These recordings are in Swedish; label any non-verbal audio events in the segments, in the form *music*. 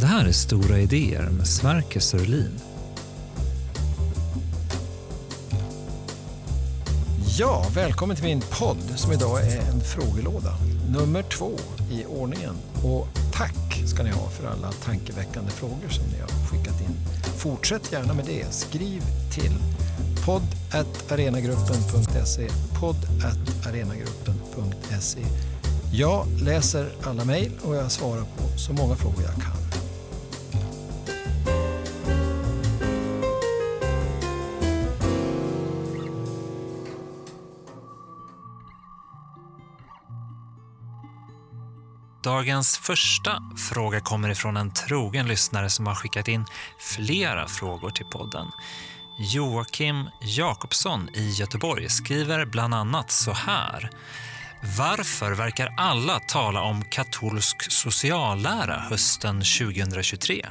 Det här är Stora idéer med Sverker Sörlin. Ja, välkommen till min podd som idag är en frågelåda. Nummer två i ordningen. Och tack ska ni ha för alla tankeväckande frågor som ni har skickat in. Fortsätt gärna med det. Skriv till podd.arenagruppen.se podd.arenagruppen.se Jag läser alla mejl och jag svarar på så många frågor jag kan. Dagens första fråga kommer ifrån en trogen lyssnare som har skickat in flera frågor till podden. Joakim Jakobsson i Göteborg skriver bland annat så här. Varför verkar alla tala om katolsk sociallära hösten 2023?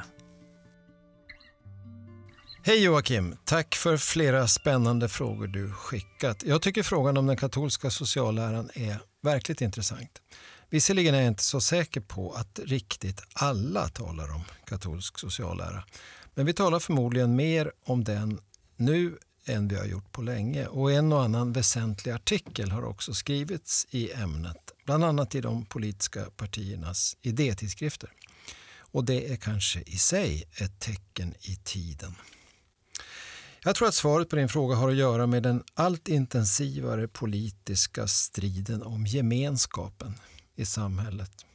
Hej Joakim! Tack för flera spännande frågor du skickat. Jag tycker frågan om den katolska socialläran är verkligt intressant. Visserligen är jag inte så säker på att riktigt alla talar om katolsk sociallära. Men vi talar förmodligen mer om den nu än vi har gjort på länge. Och en och annan väsentlig artikel har också skrivits i ämnet. Bland annat i de politiska partiernas idétidskrifter. Och det är kanske i sig ett tecken i tiden. Jag tror att svaret på din fråga har att göra med den allt intensivare politiska striden om gemenskapen i samhället.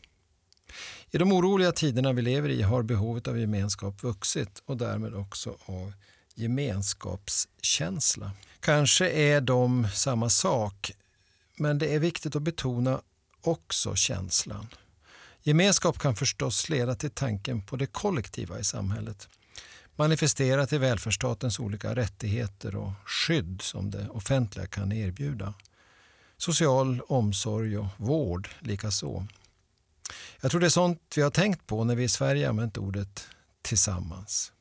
I de oroliga tiderna vi lever i har behovet av gemenskap vuxit och därmed också av gemenskapskänsla. Kanske är de samma sak, men det är viktigt att betona också känslan. Gemenskap kan förstås leda till tanken på det kollektiva i samhället. Manifesterat i välfärdsstatens olika rättigheter och skydd som det offentliga kan erbjuda. Social omsorg och vård likaså. Jag tror det är sånt vi har tänkt på när vi i Sverige använt ordet tillsammans.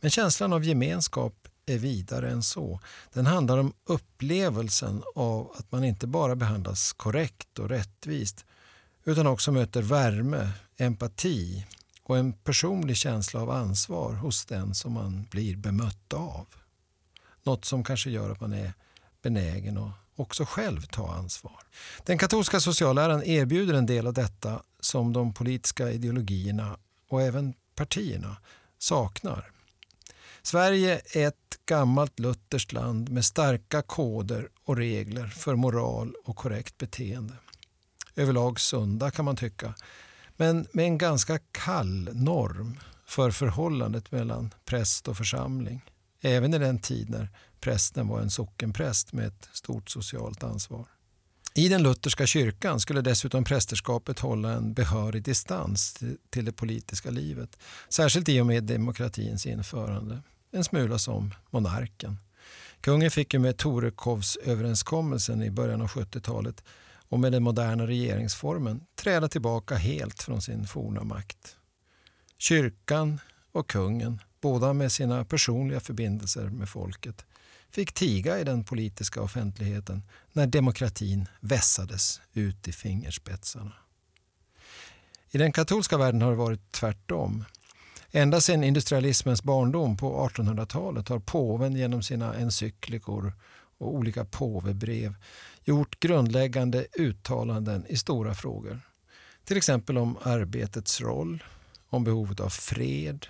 Men känslan av gemenskap är vidare än så. Den handlar om upplevelsen av att man inte bara behandlas korrekt och rättvist utan också möter värme, empati och en personlig känsla av ansvar hos den som man blir bemött av. Något som kanske gör att man är benägen att också själv ta ansvar. Den katolska socialläran erbjuder en del av detta som de politiska ideologierna och även partierna saknar. Sverige är ett gammalt lutherskt land med starka koder och regler för moral och korrekt beteende. Överlag sunda kan man tycka, men med en ganska kall norm för förhållandet mellan präst och församling. Även i den tid när prästen var en sockenpräst med ett stort socialt ansvar. I den lutherska kyrkan skulle dessutom prästerskapet hålla en behörig distans till det politiska livet. Särskilt i och med demokratins införande. En smula som monarken. Kungen fick ju med Torekovsöverenskommelsen i början av 70-talet och med den moderna regeringsformen träda tillbaka helt från sin forna makt. Kyrkan och kungen, båda med sina personliga förbindelser med folket, fick tiga i den politiska offentligheten när demokratin vässades ut i fingerspetsarna. I den katolska världen har det varit tvärtom. Ända sedan industrialismens barndom på 1800-talet har påven genom sina encyklikor och olika påvebrev gjort grundläggande uttalanden i stora frågor. Till exempel om arbetets roll, om behovet av fred,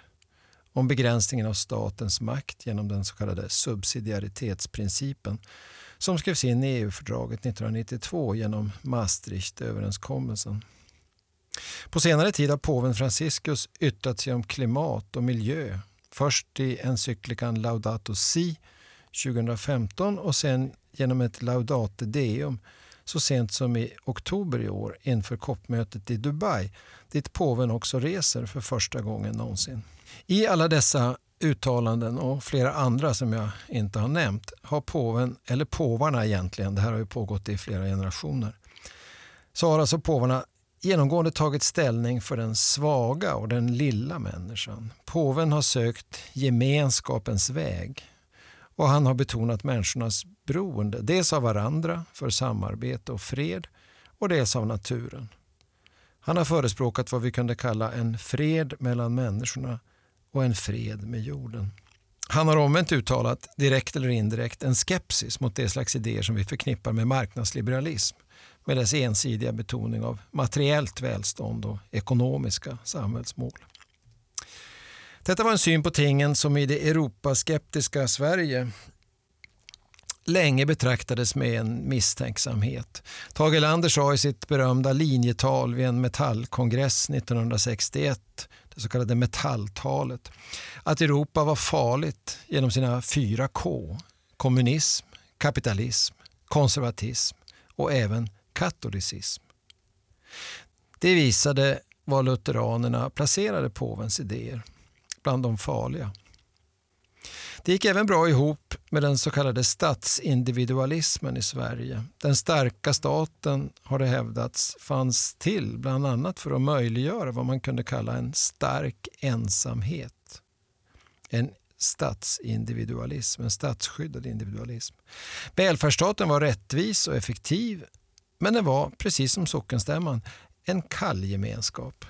om begränsningen av statens makt genom den så kallade subsidiaritetsprincipen som skrevs in i EU-fördraget 1992 genom Maastrichtöverenskommelsen. På senare tid har påven Franciscus yttrat sig om klimat och miljö. Först i encyklikan Laudato Si 2015 och sen genom ett Laudate Deum så sent som i oktober i år inför COP-mötet i Dubai dit påven också reser för första gången någonsin. I alla dessa uttalanden och flera andra som jag inte har nämnt har påven, eller påvarna egentligen, det här har ju pågått i flera generationer, så har alltså påvarna genomgående tagit ställning för den svaga och den lilla människan. Påven har sökt gemenskapens väg och han har betonat människornas beroende, dels av varandra för samarbete och fred och dels av naturen. Han har förespråkat vad vi kunde kalla en fred mellan människorna och en fred med jorden. Han har omvänt uttalat, direkt eller indirekt, en skepsis mot det slags idéer som vi förknippar med marknadsliberalism med dess ensidiga betoning av materiellt välstånd och ekonomiska samhällsmål. Detta var en syn på tingen som i det Europaskeptiska Sverige länge betraktades med en misstänksamhet. Tage Erlander sa i sitt berömda linjetal vid en metallkongress 1961, det så kallade metalltalet, att Europa var farligt genom sina fyra K. Kommunism, kapitalism, konservatism och även katolicism. Det visade var lutheranerna placerade påvens idéer, bland de farliga. Det gick även bra ihop med den så kallade statsindividualismen i Sverige. Den starka staten, har det hävdats, fanns till bland annat för att möjliggöra vad man kunde kalla en stark ensamhet. En statsindividualism, en statsskyddad individualism. Välfärdsstaten var rättvis och effektiv men den var, precis som sockenstämman, en kall gemenskap.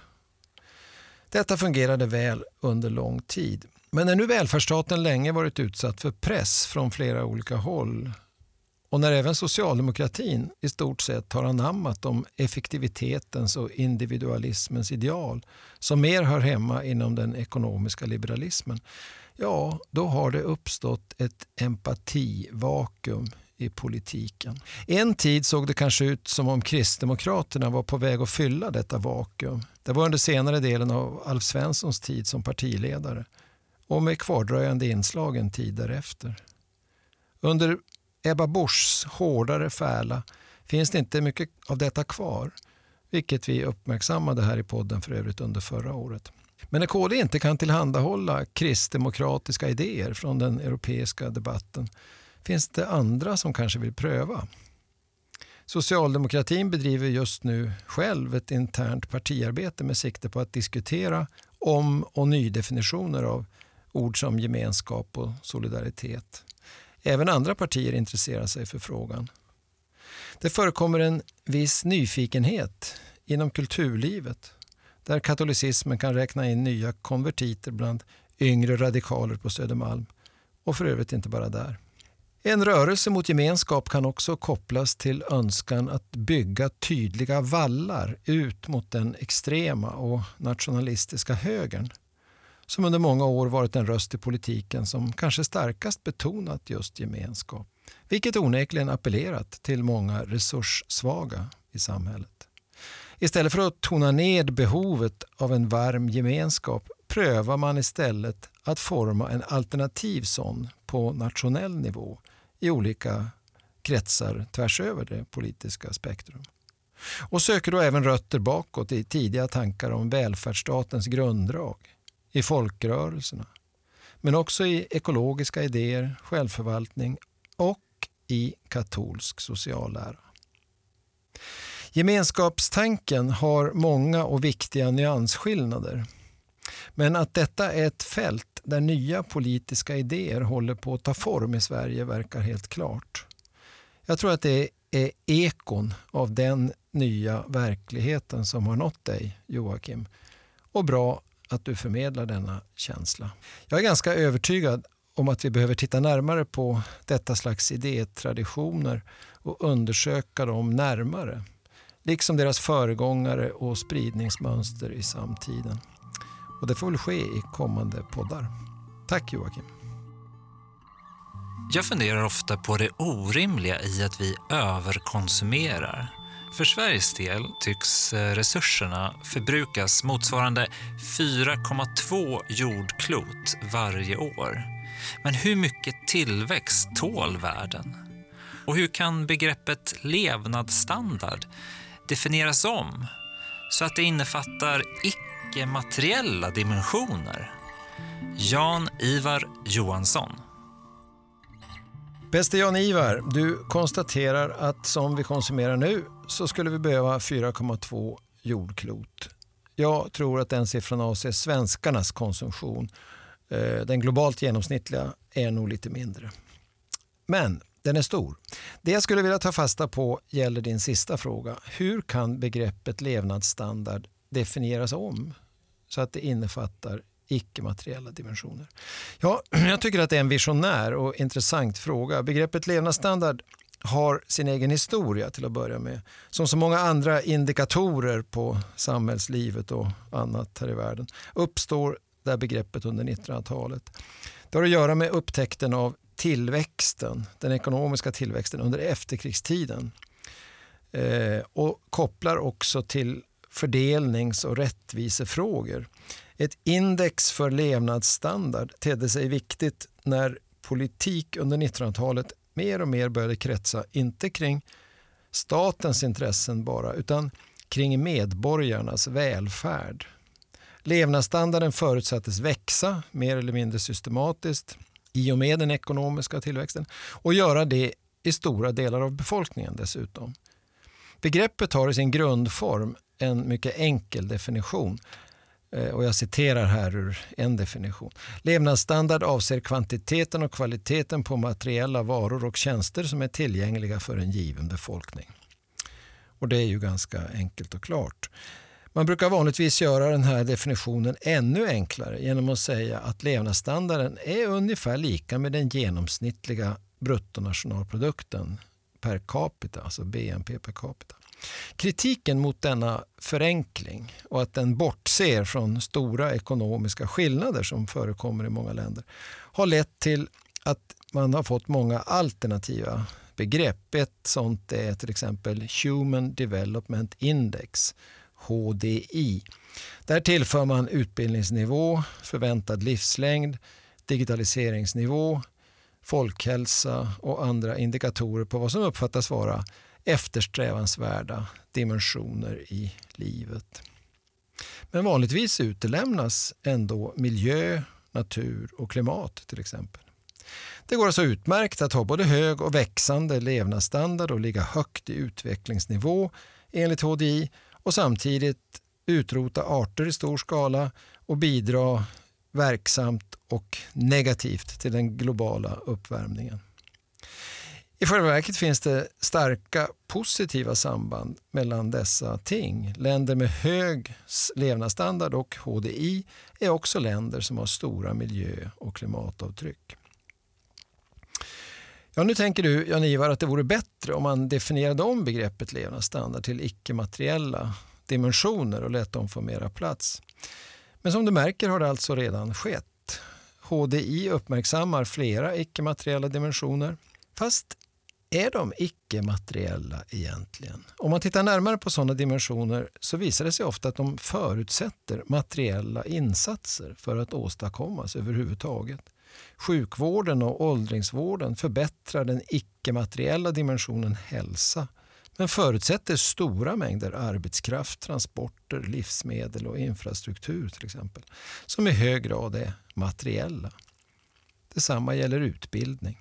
Detta fungerade väl under lång tid. Men när nu välfärdsstaten länge varit utsatt för press från flera olika håll och när även socialdemokratin i stort sett har anammat de effektivitetens och individualismens ideal som mer hör hemma inom den ekonomiska liberalismen, ja, då har det uppstått ett empativakuum i politiken. En tid såg det kanske ut som om Kristdemokraterna var på väg att fylla detta vakuum. Det var under senare delen av Alf Svenssons tid som partiledare och med kvardröjande inslag en tid därefter. Under Ebba Buschs hårdare färla finns det inte mycket av detta kvar, vilket vi uppmärksammade här i podden för övrigt under förra året. Men när KD inte kan tillhandahålla kristdemokratiska idéer från den europeiska debatten finns det andra som kanske vill pröva. Socialdemokratin bedriver just nu själv ett internt partiarbete med sikte på att diskutera om och nydefinitioner av ord som gemenskap och solidaritet. Även andra partier intresserar sig för frågan. Det förekommer en viss nyfikenhet inom kulturlivet där katolicismen kan räkna in nya konvertiter bland yngre radikaler på Södermalm och för övrigt inte bara där. En rörelse mot gemenskap kan också kopplas till önskan att bygga tydliga vallar ut mot den extrema och nationalistiska högern som under många år varit en röst i politiken som kanske starkast betonat just gemenskap. Vilket onekligen appellerat till många resurssvaga i samhället. Istället för att tona ned behovet av en varm gemenskap prövar man istället att forma en alternativ sån på nationell nivå i olika kretsar tvärs över det politiska spektrum. Och söker då även rötter bakåt i tidiga tankar om välfärdsstatens grunddrag, i folkrörelserna, men också i ekologiska idéer, självförvaltning och i katolsk sociallära. Gemenskapstanken har många och viktiga nyansskillnader. Men att detta är ett fält där nya politiska idéer håller på att ta form i Sverige verkar helt klart. Jag tror att det är ekon av den nya verkligheten som har nått dig, Joakim. Och bra att du förmedlar denna känsla. Jag är ganska övertygad om att vi behöver titta närmare på detta slags idétraditioner och undersöka dem närmare, liksom deras föregångare och spridningsmönster i samtiden. Och det får väl ske i kommande poddar. Tack Joakim. Jag funderar ofta på det orimliga i att vi överkonsumerar. För Sveriges del tycks eh, resurserna förbrukas motsvarande 4,2 jordklot varje år. Men hur mycket tillväxt tål världen? Och hur kan begreppet levnadsstandard definieras om så att det innefattar icke-materiella dimensioner? Jan-Ivar Johansson. Bäste Jan-Ivar, du konstaterar att som vi konsumerar nu så skulle vi behöva 4,2 jordklot. Jag tror att den siffran avser svenskarnas konsumtion. Eh, den globalt genomsnittliga är nog lite mindre. Men Den är stor. Det jag skulle vilja ta fasta på gäller din sista fråga. Hur kan begreppet levnadsstandard definieras om så att det innefattar icke-materiella dimensioner? Ja, *clears throat* jag tycker att det är en visionär och intressant fråga. Begreppet levnadsstandard har sin egen historia till att börja med. Som så många andra indikatorer på samhällslivet och annat här i världen uppstår det här begreppet under 1900-talet. Det har att göra med upptäckten av tillväxten, den ekonomiska tillväxten under efterkrigstiden eh, och kopplar också till fördelnings och rättvisefrågor. Ett index för levnadsstandard tedde sig viktigt när politik under 1900-talet mer och mer började kretsa, inte kring statens intressen bara, utan kring medborgarnas välfärd. Levnadsstandarden förutsattes växa mer eller mindre systematiskt i och med den ekonomiska tillväxten och göra det i stora delar av befolkningen dessutom. Begreppet har i sin grundform en mycket enkel definition. Eh, och jag citerar här ur en definition. Levnadsstandard avser kvantiteten och kvaliteten på materiella varor och tjänster som är tillgängliga för en given befolkning. Och Det är ju ganska enkelt och klart. Man brukar vanligtvis göra den här definitionen ännu enklare genom att säga att levnadsstandarden är ungefär lika med den genomsnittliga bruttonationalprodukten per capita, alltså BNP per capita. Kritiken mot denna förenkling och att den bortser från stora ekonomiska skillnader som förekommer i många länder har lett till att man har fått många alternativa begrepp. Ett sånt är till exempel Human Development Index, HDI. Där tillför man utbildningsnivå, förväntad livslängd, digitaliseringsnivå, folkhälsa och andra indikatorer på vad som uppfattas vara eftersträvansvärda dimensioner i livet. Men vanligtvis utelämnas ändå miljö, natur och klimat till exempel. Det går alltså utmärkt att ha både hög och växande levnadsstandard och ligga högt i utvecklingsnivå enligt HDI och samtidigt utrota arter i stor skala och bidra verksamt och negativt till den globala uppvärmningen. I själva verket finns det starka positiva samband mellan dessa ting. Länder med hög levnadsstandard och HDI är också länder som har stora miljö och klimatavtryck. Ja, nu tänker du, Jan-Ivar, att det vore bättre om man definierade om begreppet levnadsstandard till icke-materiella dimensioner och lät dem få mera plats. Men som du märker har det alltså redan skett. HDI uppmärksammar flera icke-materiella dimensioner. Fast är de icke-materiella egentligen? Om man tittar närmare på sådana dimensioner så visar det sig ofta att de förutsätter materiella insatser för att åstadkommas överhuvudtaget. Sjukvården och åldringsvården förbättrar den icke-materiella dimensionen hälsa men förutsätter stora mängder arbetskraft, transporter, livsmedel och infrastruktur till exempel, som i hög grad är materiella. Detsamma gäller utbildning.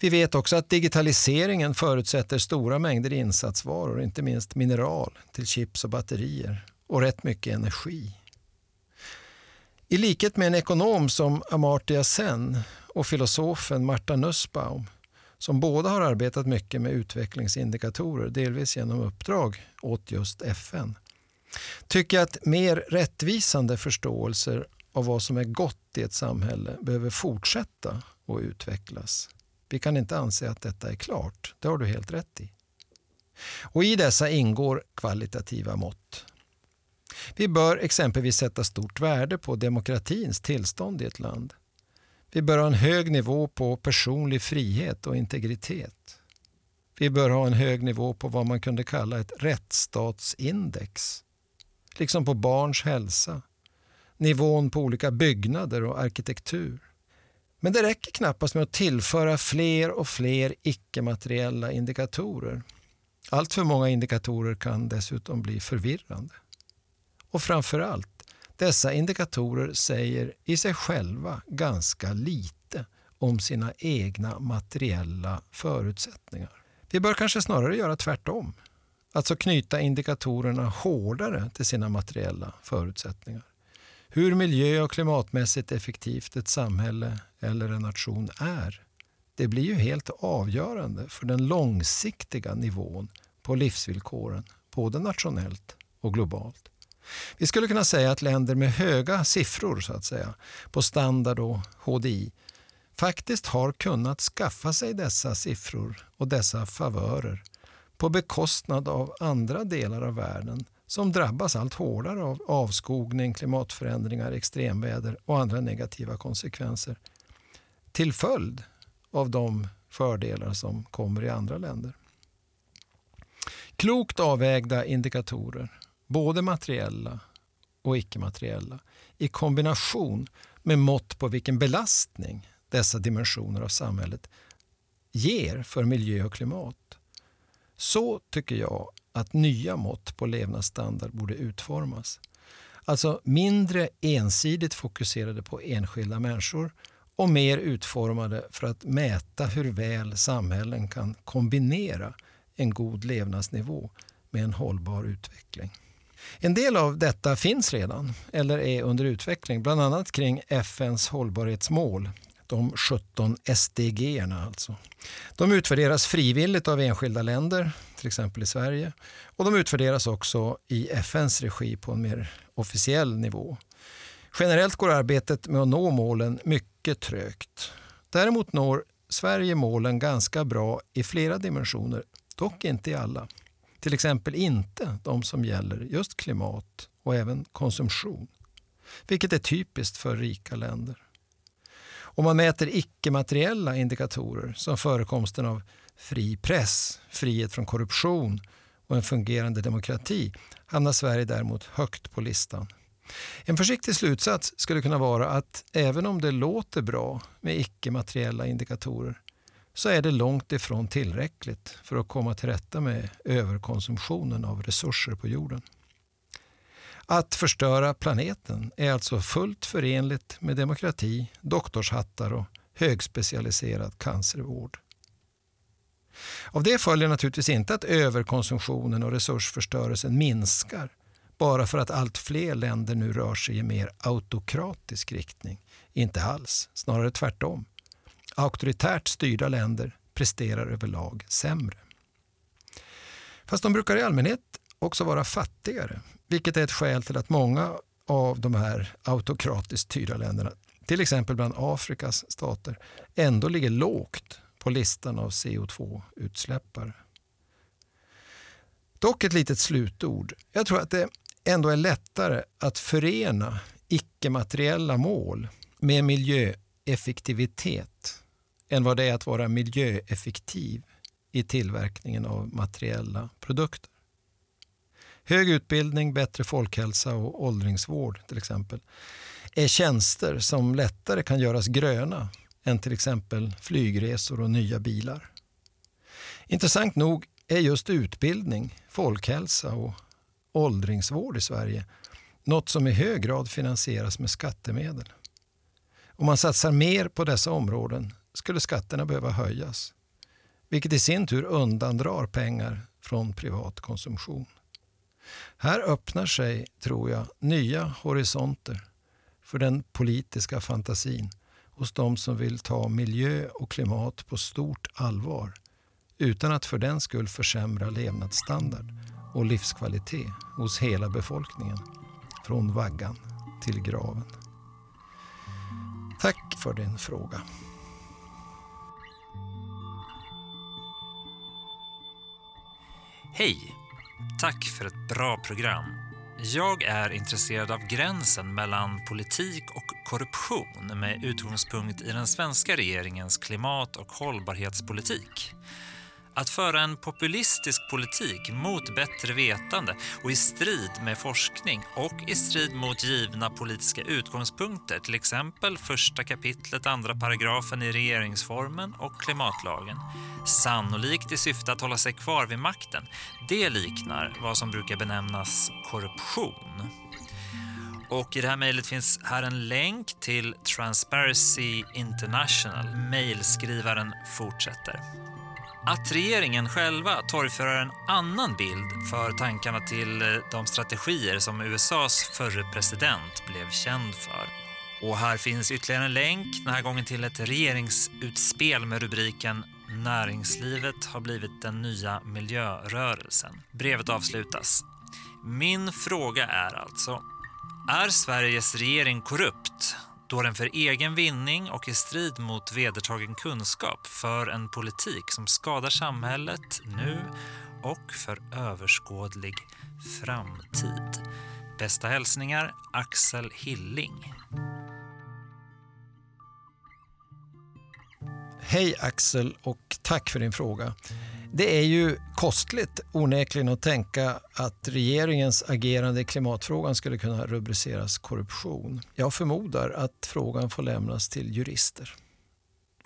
Vi vet också att digitaliseringen förutsätter stora mängder insatsvaror, inte minst mineral till chips och batterier och rätt mycket energi. I likhet med en ekonom som Amartya Sen och filosofen Marta Nussbaum som båda har arbetat mycket med utvecklingsindikatorer, delvis genom uppdrag åt just FN, tycker jag att mer rättvisande förståelser av vad som är gott i ett samhälle behöver fortsätta och utvecklas. Vi kan inte anse att detta är klart, det har du helt rätt i. Och I dessa ingår kvalitativa mått. Vi bör exempelvis sätta stort värde på demokratins tillstånd i ett land. Vi bör ha en hög nivå på personlig frihet och integritet. Vi bör ha en hög nivå på vad man kunde kalla ett rättsstatsindex. Liksom på barns hälsa, nivån på olika byggnader och arkitektur. Men det räcker knappast med att tillföra fler och fler icke-materiella indikatorer. Allt för många indikatorer kan dessutom bli förvirrande. Och framför allt, dessa indikatorer säger i sig själva ganska lite om sina egna materiella förutsättningar. Vi bör kanske snarare göra tvärtom. Alltså knyta indikatorerna hårdare till sina materiella förutsättningar. Hur miljö och klimatmässigt effektivt ett samhälle eller en nation är det blir ju helt avgörande för den långsiktiga nivån på livsvillkoren, både nationellt och globalt. Vi skulle kunna säga att länder med höga siffror så att säga, på standard och HDI faktiskt har kunnat skaffa sig dessa siffror och dessa favörer på bekostnad av andra delar av världen som drabbas allt hårdare av avskogning, klimatförändringar, extremväder och andra negativa konsekvenser till följd av de fördelar som kommer i andra länder. Klokt avvägda indikatorer, både materiella och icke-materiella, i kombination med mått på vilken belastning dessa dimensioner av samhället ger för miljö och klimat. Så tycker jag att nya mått på levnadsstandard borde utformas. Alltså mindre ensidigt fokuserade på enskilda människor och mer utformade för att mäta hur väl samhällen kan kombinera en god levnadsnivå med en hållbar utveckling. En del av detta finns redan eller är under utveckling, bland annat kring FNs hållbarhetsmål de 17 SDG alltså. De utvärderas frivilligt av enskilda länder, till exempel i Sverige. Och de utvärderas också i FNs regi på en mer officiell nivå. Generellt går arbetet med att nå målen mycket trögt. Däremot når Sverige målen ganska bra i flera dimensioner, dock inte i alla. Till exempel inte de som gäller just klimat och även konsumtion, vilket är typiskt för rika länder. Om man mäter icke-materiella indikatorer som förekomsten av fri press, frihet från korruption och en fungerande demokrati hamnar Sverige däremot högt på listan. En försiktig slutsats skulle kunna vara att även om det låter bra med icke-materiella indikatorer så är det långt ifrån tillräckligt för att komma till rätta med överkonsumtionen av resurser på jorden. Att förstöra planeten är alltså fullt förenligt med demokrati, doktorshattar och högspecialiserad cancervård. Av det följer naturligtvis inte att överkonsumtionen och resursförstörelsen minskar bara för att allt fler länder nu rör sig i mer autokratisk riktning. Inte alls, snarare tvärtom. Auktoritärt styrda länder presterar överlag sämre. Fast de brukar i allmänhet också vara fattigare, vilket är ett skäl till att många av de här autokratiskt styrda länderna, till exempel bland Afrikas stater, ändå ligger lågt på listan av CO2-utsläppare. Dock ett litet slutord. Jag tror att det ändå är lättare att förena icke-materiella mål med miljöeffektivitet än vad det är att vara miljöeffektiv i tillverkningen av materiella produkter. Hög utbildning, bättre folkhälsa och åldringsvård till exempel är tjänster som lättare kan göras gröna än till exempel flygresor och nya bilar. Intressant nog är just utbildning, folkhälsa och åldringsvård i Sverige något som i hög grad finansieras med skattemedel. Om man satsar mer på dessa områden skulle skatterna behöva höjas vilket i sin tur undandrar pengar från privat konsumtion. Här öppnar sig, tror jag, nya horisonter för den politiska fantasin hos de som vill ta miljö och klimat på stort allvar utan att för den skull försämra levnadsstandard och livskvalitet hos hela befolkningen från vaggan till graven. Tack för din fråga. Hej! Tack för ett bra program. Jag är intresserad av gränsen mellan politik och korruption med utgångspunkt i den svenska regeringens klimat och hållbarhetspolitik. Att föra en populistisk politik mot bättre vetande och i strid med forskning och i strid mot givna politiska utgångspunkter, till exempel första kapitlet, andra paragrafen i regeringsformen och klimatlagen, sannolikt i syfte att hålla sig kvar vid makten, det liknar vad som brukar benämnas korruption. Och i det här mejlet finns här en länk till Transparency International. Mejlskrivaren fortsätter. Att regeringen själva torgför en annan bild för tankarna till eh, de strategier som USAs förre president blev känd för Och här finns ytterligare en länk, den här gången till ett regeringsutspel med rubriken Näringslivet har blivit den nya miljörörelsen. Brevet avslutas. Min fråga är alltså, är Sveriges regering korrupt då den för egen vinning och i strid mot vedertagen kunskap för en politik som skadar samhället nu och för överskådlig framtid? Bästa hälsningar Axel Hilling. Hej Axel och tack för din fråga. Det är ju kostligt onekligen att tänka att regeringens agerande i klimatfrågan skulle kunna rubriceras korruption. Jag förmodar att frågan får lämnas till jurister.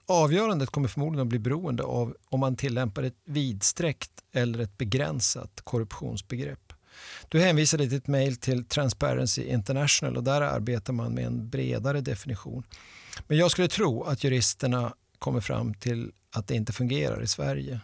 Avgörandet kommer förmodligen att bli beroende av om man tillämpar ett vidsträckt eller ett begränsat korruptionsbegrepp. Du hänvisade till ditt mejl till Transparency International och där arbetar man med en bredare definition. Men jag skulle tro att juristerna kommer fram till att det inte fungerar i Sverige.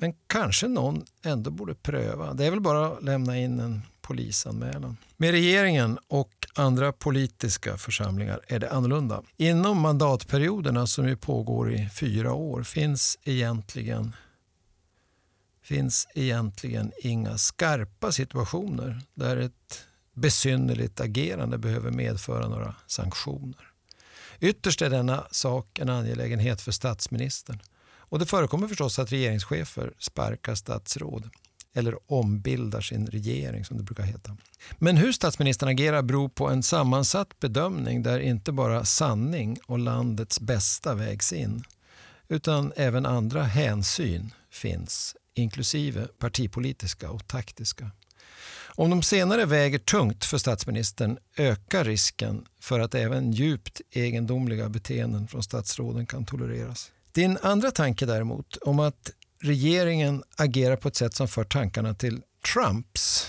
Men kanske någon ändå borde pröva. Det är väl bara att lämna in en polisanmälan. Med regeringen och andra politiska församlingar är det annorlunda. Inom mandatperioderna som ju pågår i fyra år finns egentligen finns egentligen inga skarpa situationer där ett besynnerligt agerande behöver medföra några sanktioner. Ytterst är denna sak en angelägenhet för statsministern. Och det förekommer förstås att regeringschefer sparkar statsråd eller ombildar sin regering som det brukar heta. Men hur statsministern agerar beror på en sammansatt bedömning där inte bara sanning och landets bästa vägs in utan även andra hänsyn finns inklusive partipolitiska och taktiska. Om de senare väger tungt för statsministern ökar risken för att även djupt egendomliga beteenden från statsråden kan tolereras. Din andra tanke däremot om att regeringen agerar på ett sätt som för tankarna till Trumps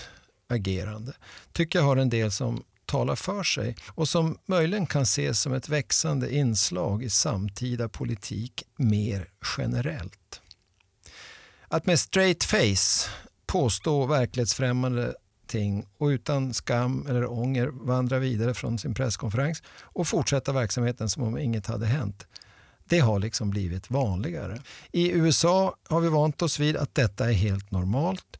agerande tycker jag har en del som talar för sig och som möjligen kan ses som ett växande inslag i samtida politik mer generellt. Att med straight face påstå verklighetsfrämmande ting och utan skam eller ånger vandra vidare från sin presskonferens och fortsätta verksamheten som om inget hade hänt. Det har liksom blivit vanligare. I USA har vi vant oss vid att detta är helt normalt.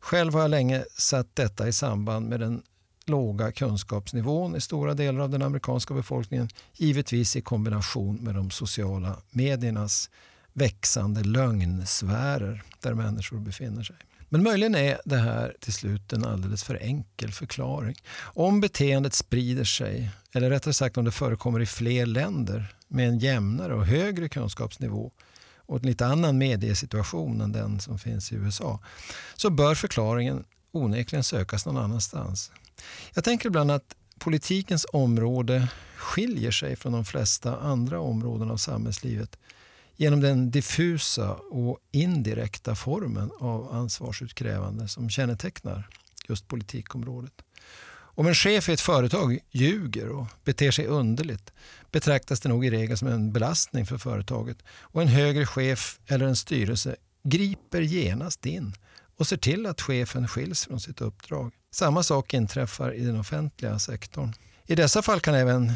Själv har jag länge satt detta i samband med den låga kunskapsnivån i stora delar av den amerikanska befolkningen, givetvis i kombination med de sociala mediernas växande lögnsfärer där människor befinner sig. Men möjligen är det här till slut en alldeles för enkel förklaring. Om beteendet sprider sig, eller rättare sagt om det förekommer i fler länder med en jämnare och högre kunskapsnivå och en lite annan mediesituation än den som finns i USA, så bör förklaringen onekligen sökas någon annanstans. Jag tänker ibland att politikens område skiljer sig från de flesta andra områden av samhällslivet genom den diffusa och indirekta formen av ansvarsutkrävande som kännetecknar just politikområdet. Om en chef i ett företag ljuger och beter sig underligt betraktas det nog i regel som en belastning för företaget och en högre chef eller en styrelse griper genast in och ser till att chefen skiljs från sitt uppdrag. Samma sak inträffar i den offentliga sektorn. I dessa fall kan även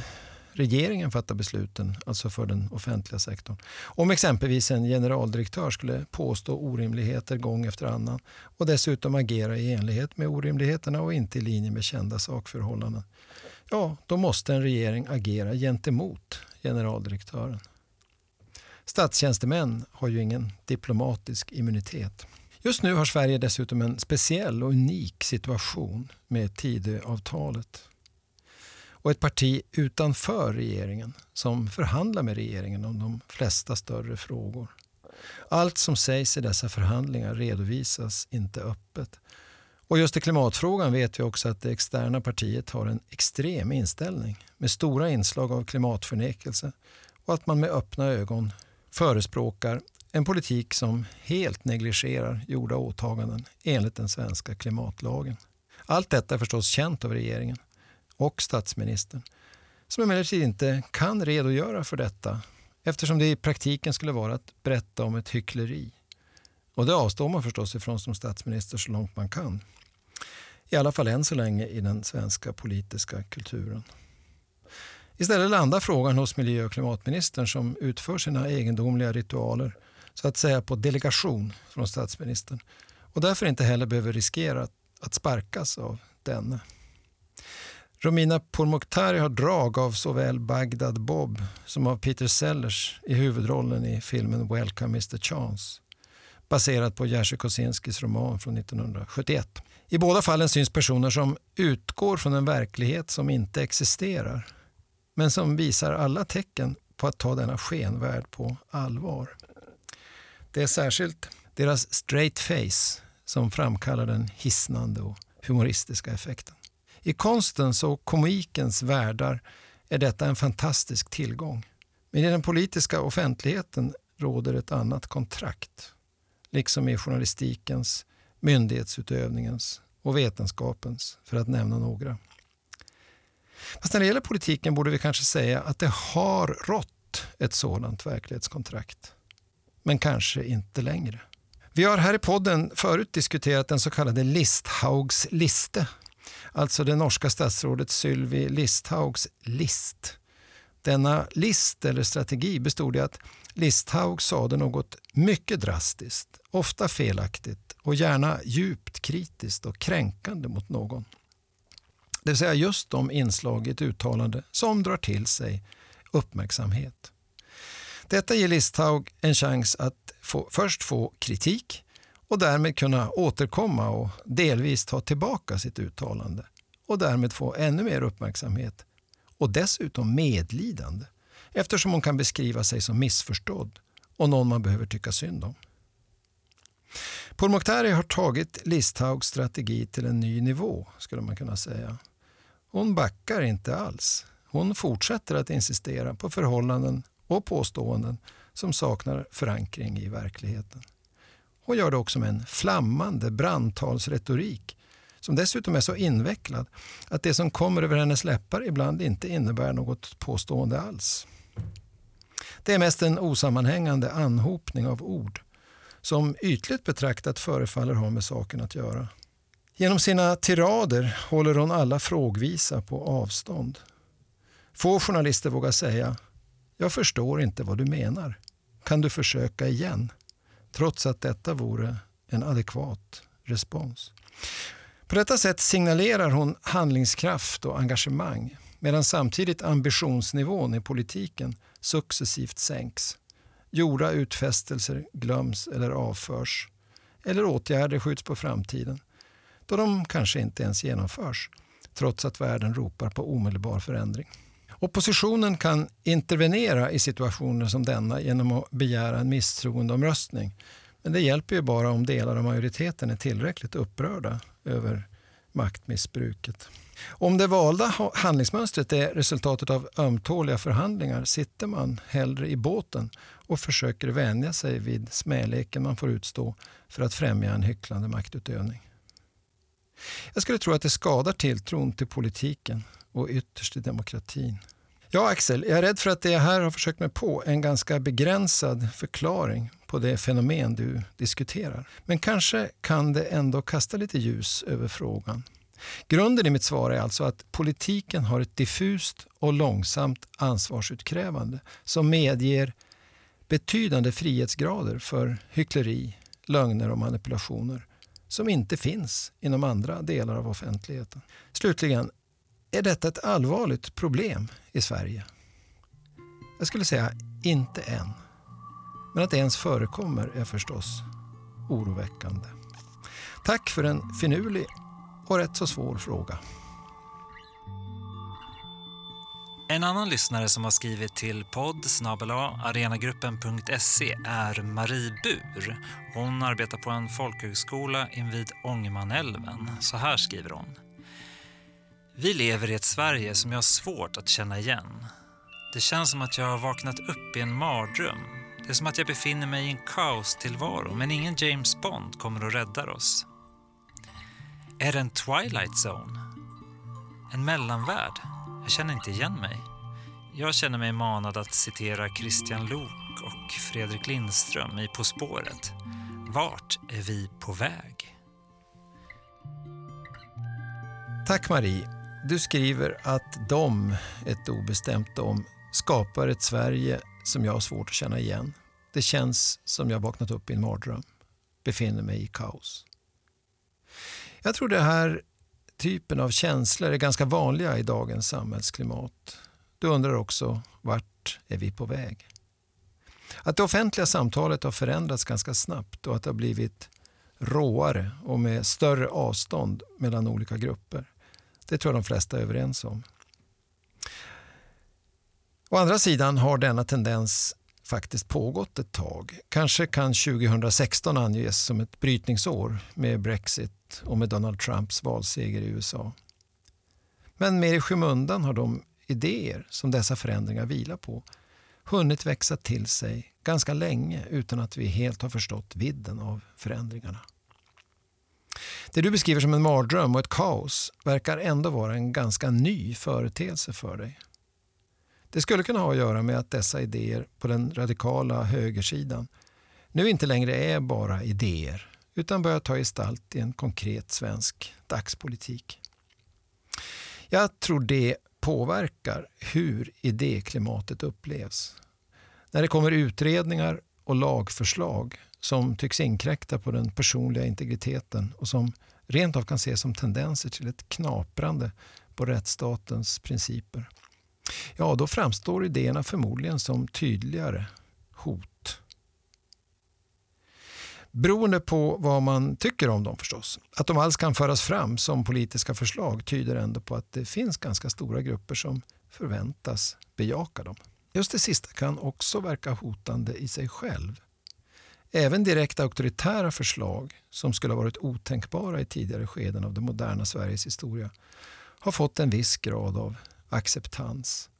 regeringen fattar besluten, alltså för den offentliga sektorn. Om exempelvis en generaldirektör skulle påstå orimligheter gång efter annan och dessutom agera i enlighet med orimligheterna och inte i linje med kända sakförhållanden, ja, då måste en regering agera gentemot generaldirektören. Statstjänstemän har ju ingen diplomatisk immunitet. Just nu har Sverige dessutom en speciell och unik situation med Tidöavtalet och ett parti utanför regeringen som förhandlar med regeringen om de flesta större frågor. Allt som sägs i dessa förhandlingar redovisas inte öppet. Och just i klimatfrågan vet vi också att det externa partiet har en extrem inställning med stora inslag av klimatförnekelse och att man med öppna ögon förespråkar en politik som helt negligerar gjorda åtaganden enligt den svenska klimatlagen. Allt detta är förstås känt av regeringen och statsministern som emellertid inte kan redogöra för detta eftersom det i praktiken skulle vara att berätta om ett hyckleri. Och det avstår man förstås ifrån som statsminister så långt man kan. I alla fall än så länge i den svenska politiska kulturen. Istället landar frågan hos miljö och klimatministern som utför sina egendomliga ritualer så att säga på delegation från statsministern och därför inte heller behöver riskera att sparkas av denne. Romina Pourmokhtari har drag av såväl Bagdad Bob som av Peter Sellers i huvudrollen i filmen Welcome Mr Chance baserad på Jerzy Kosinskis roman från 1971. I båda fallen syns personer som utgår från en verklighet som inte existerar men som visar alla tecken på att ta denna skenvärld på allvar. Det är särskilt deras straight face som framkallar den hisnande och humoristiska effekten. I konstens och komikens världar är detta en fantastisk tillgång. Men i den politiska offentligheten råder ett annat kontrakt. Liksom i journalistikens, myndighetsutövningens och vetenskapens, för att nämna några. Fast när det gäller politiken borde vi kanske säga att det har rått ett sådant verklighetskontrakt. Men kanske inte längre. Vi har här i podden förut diskuterat den så kallade Listhaugs liste. Alltså det norska statsrådet Sylvi Listhaugs list. Denna list eller strategi bestod i att Listhaug sade något mycket drastiskt, ofta felaktigt och gärna djupt kritiskt och kränkande mot någon. Det vill säga just de inslag i ett uttalande som drar till sig uppmärksamhet. Detta ger Listhaug en chans att få, först få kritik och därmed kunna återkomma och delvis ta tillbaka sitt uttalande och därmed få ännu mer uppmärksamhet och dessutom medlidande eftersom hon kan beskriva sig som missförstådd och någon man behöver tycka synd om. Pourmokhtari har tagit Listhaugs strategi till en ny nivå, skulle man kunna säga. Hon backar inte alls. Hon fortsätter att insistera på förhållanden och påståenden som saknar förankring i verkligheten. Hon gör det också med en flammande brandtalsretorik som dessutom är så invecklad att det som kommer över hennes läppar ibland inte innebär något påstående alls. Det är mest en osammanhängande anhopning av ord som ytligt betraktat förefaller ha med saken att göra. Genom sina tirader håller hon alla frågvisa på avstånd. Få journalister vågar säga “Jag förstår inte vad du menar. Kan du försöka igen?” Trots att detta vore en adekvat respons. På detta sätt signalerar hon handlingskraft och engagemang medan samtidigt ambitionsnivån i politiken successivt sänks. Gjorda utfästelser glöms eller avförs eller åtgärder skjuts på framtiden då de kanske inte ens genomförs trots att världen ropar på omedelbar förändring. Oppositionen kan intervenera i situationer som denna genom att begära en misstroendeomröstning. Men det hjälper ju bara om delar av majoriteten är tillräckligt upprörda över maktmissbruket. Om det valda handlingsmönstret är resultatet av ömtåliga förhandlingar sitter man hellre i båten och försöker vänja sig vid smäleken man får utstå för att främja en hycklande maktutövning. Jag skulle tro att det skadar tilltron till politiken och ytterst i demokratin. Ja, Axel, jag är rädd för att det jag här har försökt mig på är en ganska begränsad förklaring på det fenomen du diskuterar. Men kanske kan det ändå kasta lite ljus över frågan. Grunden i mitt svar är alltså att politiken har ett diffust och långsamt ansvarsutkrävande som medger betydande frihetsgrader för hyckleri, lögner och manipulationer som inte finns inom andra delar av offentligheten. Slutligen, är detta ett allvarligt problem i Sverige? Jag skulle säga inte än. Men att det ens förekommer är förstås oroväckande. Tack för en finurlig och rätt så svår fråga. En annan lyssnare som har skrivit till podd arenagruppen.se är Marie Bur. Hon arbetar på en folkhögskola invid Ångermanälven. Så här skriver hon. Vi lever i ett Sverige som jag har svårt att känna igen. Det känns som att jag har vaknat upp i en mardröm. Det är som att jag befinner mig i en kaostillvaro men ingen James Bond kommer och räddar oss. Är det en Twilight Zone? En mellanvärld? Jag känner inte igen mig. Jag känner mig manad att citera Christian Lok och Fredrik Lindström i På spåret. Vart är vi på väg? Tack Marie. Du skriver att de, ett obestämt de, skapar ett Sverige som jag har svårt att känna igen. Det känns som jag vaknat upp i en mardröm, befinner mig i kaos. Jag tror det här typen av känslor är ganska vanliga i dagens samhällsklimat. Du undrar också vart är vi på väg? Att det offentliga samtalet har förändrats ganska snabbt och att det har blivit råare och med större avstånd mellan olika grupper. Det tror jag de flesta är överens om. Å andra sidan har denna tendens faktiskt pågått ett tag. Kanske kan 2016 anges som ett brytningsår med Brexit och med Donald Trumps valseger i USA. Men mer i skymundan har de idéer som dessa förändringar vilar på hunnit växa till sig ganska länge utan att vi helt har förstått vidden av förändringarna. Det du beskriver som en mardröm och ett kaos verkar ändå vara en ganska ny företeelse för dig. Det skulle kunna ha att göra med att dessa idéer på den radikala högersidan nu inte längre är bara idéer utan börjar ta gestalt i en konkret svensk dagspolitik. Jag tror det påverkar hur idéklimatet upplevs. När det kommer utredningar och lagförslag som tycks inkräkta på den personliga integriteten och som rent av kan ses som tendenser till ett knaprande på rättsstatens principer. Ja, då framstår idéerna förmodligen som tydligare hot. Beroende på vad man tycker om dem förstås. Att de alls kan föras fram som politiska förslag tyder ändå på att det finns ganska stora grupper som förväntas bejaka dem. Just det sista kan också verka hotande i sig själv. Även direkt auktoritära förslag som skulle ha varit otänkbara i tidigare skeden av det moderna Sveriges historia har fått en viss grad av acceptans.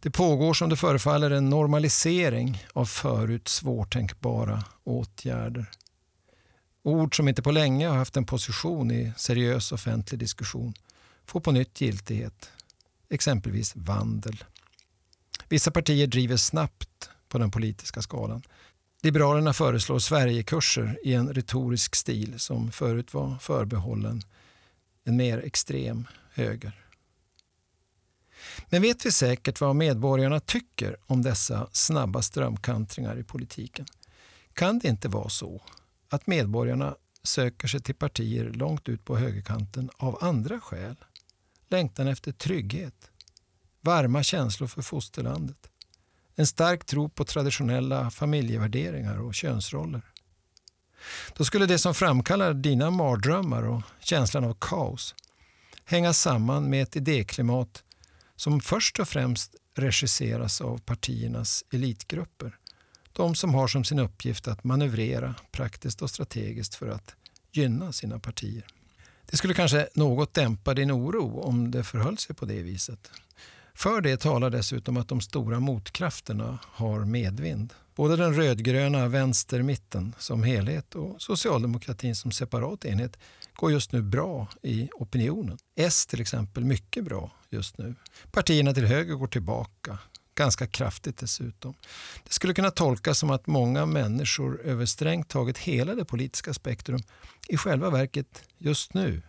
Det pågår som det förefaller en normalisering av förut svårtänkbara åtgärder. Ord som inte på länge har haft en position i seriös offentlig diskussion får på nytt giltighet, exempelvis vandel. Vissa partier driver snabbt på den politiska skalan. Liberalerna föreslår Sverigekurser i en retorisk stil som förut var förbehållen en mer extrem höger. Men vet vi säkert vad medborgarna tycker om dessa snabba strömkantringar i politiken? Kan det inte vara så att medborgarna söker sig till partier långt ut på högerkanten av andra skäl? Längtan efter trygghet, varma känslor för fosterlandet, en stark tro på traditionella familjevärderingar och könsroller. Då skulle det som framkallar dina mardrömmar och känslan av kaos hänga samman med ett idéklimat som först och främst regisseras av partiernas elitgrupper. De som har som sin uppgift att manövrera praktiskt och strategiskt för att gynna sina partier. Det skulle kanske något dämpa din oro om det förhöll sig på det viset. För det talar dessutom att de stora motkrafterna har medvind. Både den rödgröna vänstermitten som helhet och socialdemokratin som separat enhet går just nu bra i opinionen. S till exempel mycket bra just nu. Partierna till höger går tillbaka, ganska kraftigt dessutom. Det skulle kunna tolkas som att många människor över strängt taget hela det politiska spektrum i själva verket just nu,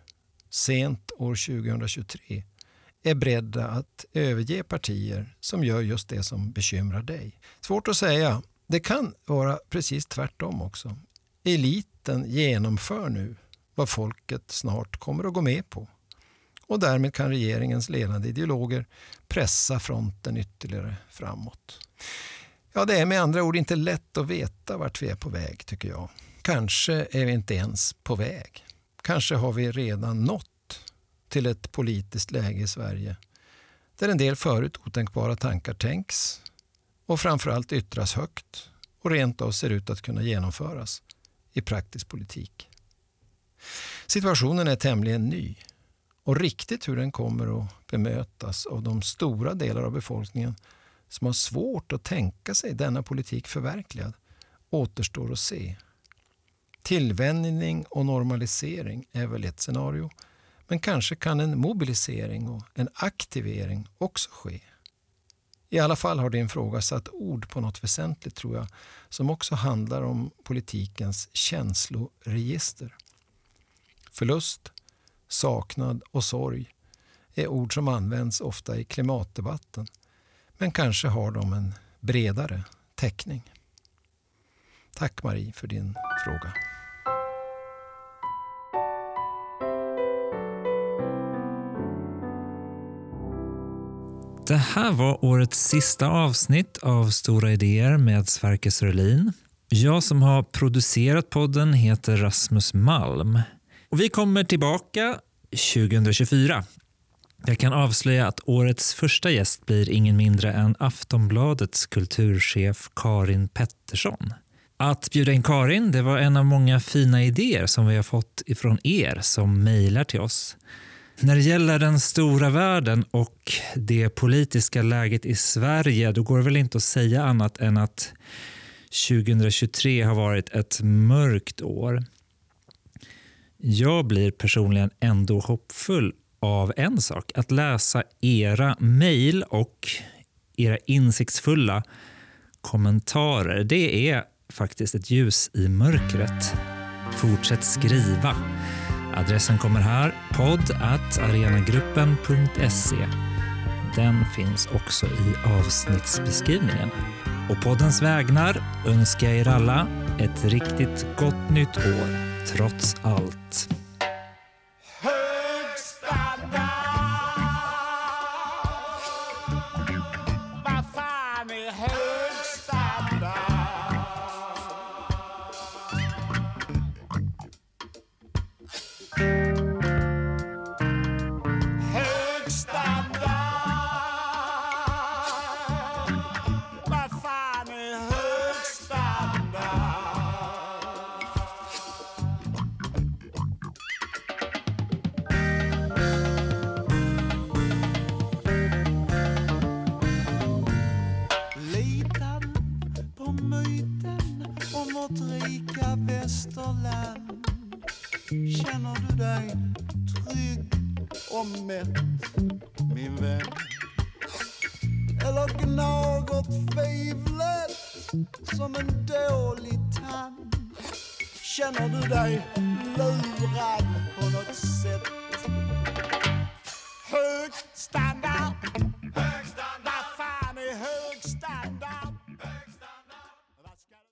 sent år 2023, är beredda att överge partier som gör just det som bekymrar dig. Svårt att säga. Det kan vara precis tvärtom också. Eliten genomför nu vad folket snart kommer att gå med på. Och därmed kan regeringens ledande ideologer pressa fronten ytterligare framåt. Ja, det är med andra ord inte lätt att veta vart vi är på väg, tycker jag. Kanske är vi inte ens på väg. Kanske har vi redan nått till ett politiskt läge i Sverige där en del förut otänkbara tankar tänks och framförallt yttras högt och rent av ser ut att kunna genomföras i praktisk politik. Situationen är tämligen ny och riktigt hur den kommer att bemötas av de stora delar av befolkningen som har svårt att tänka sig denna politik förverkligad återstår att se. Tillvänjning och normalisering är väl ett scenario men kanske kan en mobilisering och en aktivering också ske. I alla fall har din fråga satt ord på något väsentligt tror jag som också handlar om politikens känsloregister. Förlust, saknad och sorg är ord som används ofta i klimatdebatten. Men kanske har de en bredare täckning. Tack Marie för din fråga. Det här var årets sista avsnitt av Stora idéer med Sverker Sörlin. Jag som har producerat podden heter Rasmus Malm. Och vi kommer tillbaka 2024. Jag kan avslöja att årets första gäst blir ingen mindre än Aftonbladets kulturchef Karin Pettersson. Att bjuda in Karin det var en av många fina idéer som vi har fått ifrån er som mejlar till oss. När det gäller den stora världen och det politiska läget i Sverige då går det väl inte att säga annat än att 2023 har varit ett mörkt år. Jag blir personligen ändå hoppfull av en sak. Att läsa era mejl och era insiktsfulla kommentarer. Det är faktiskt ett ljus i mörkret. Fortsätt skriva. Adressen kommer här, podd arenagruppen.se. Den finns också i avsnittsbeskrivningen. Och poddens vägnar önskar jag er alla ett riktigt gott nytt år, trots allt.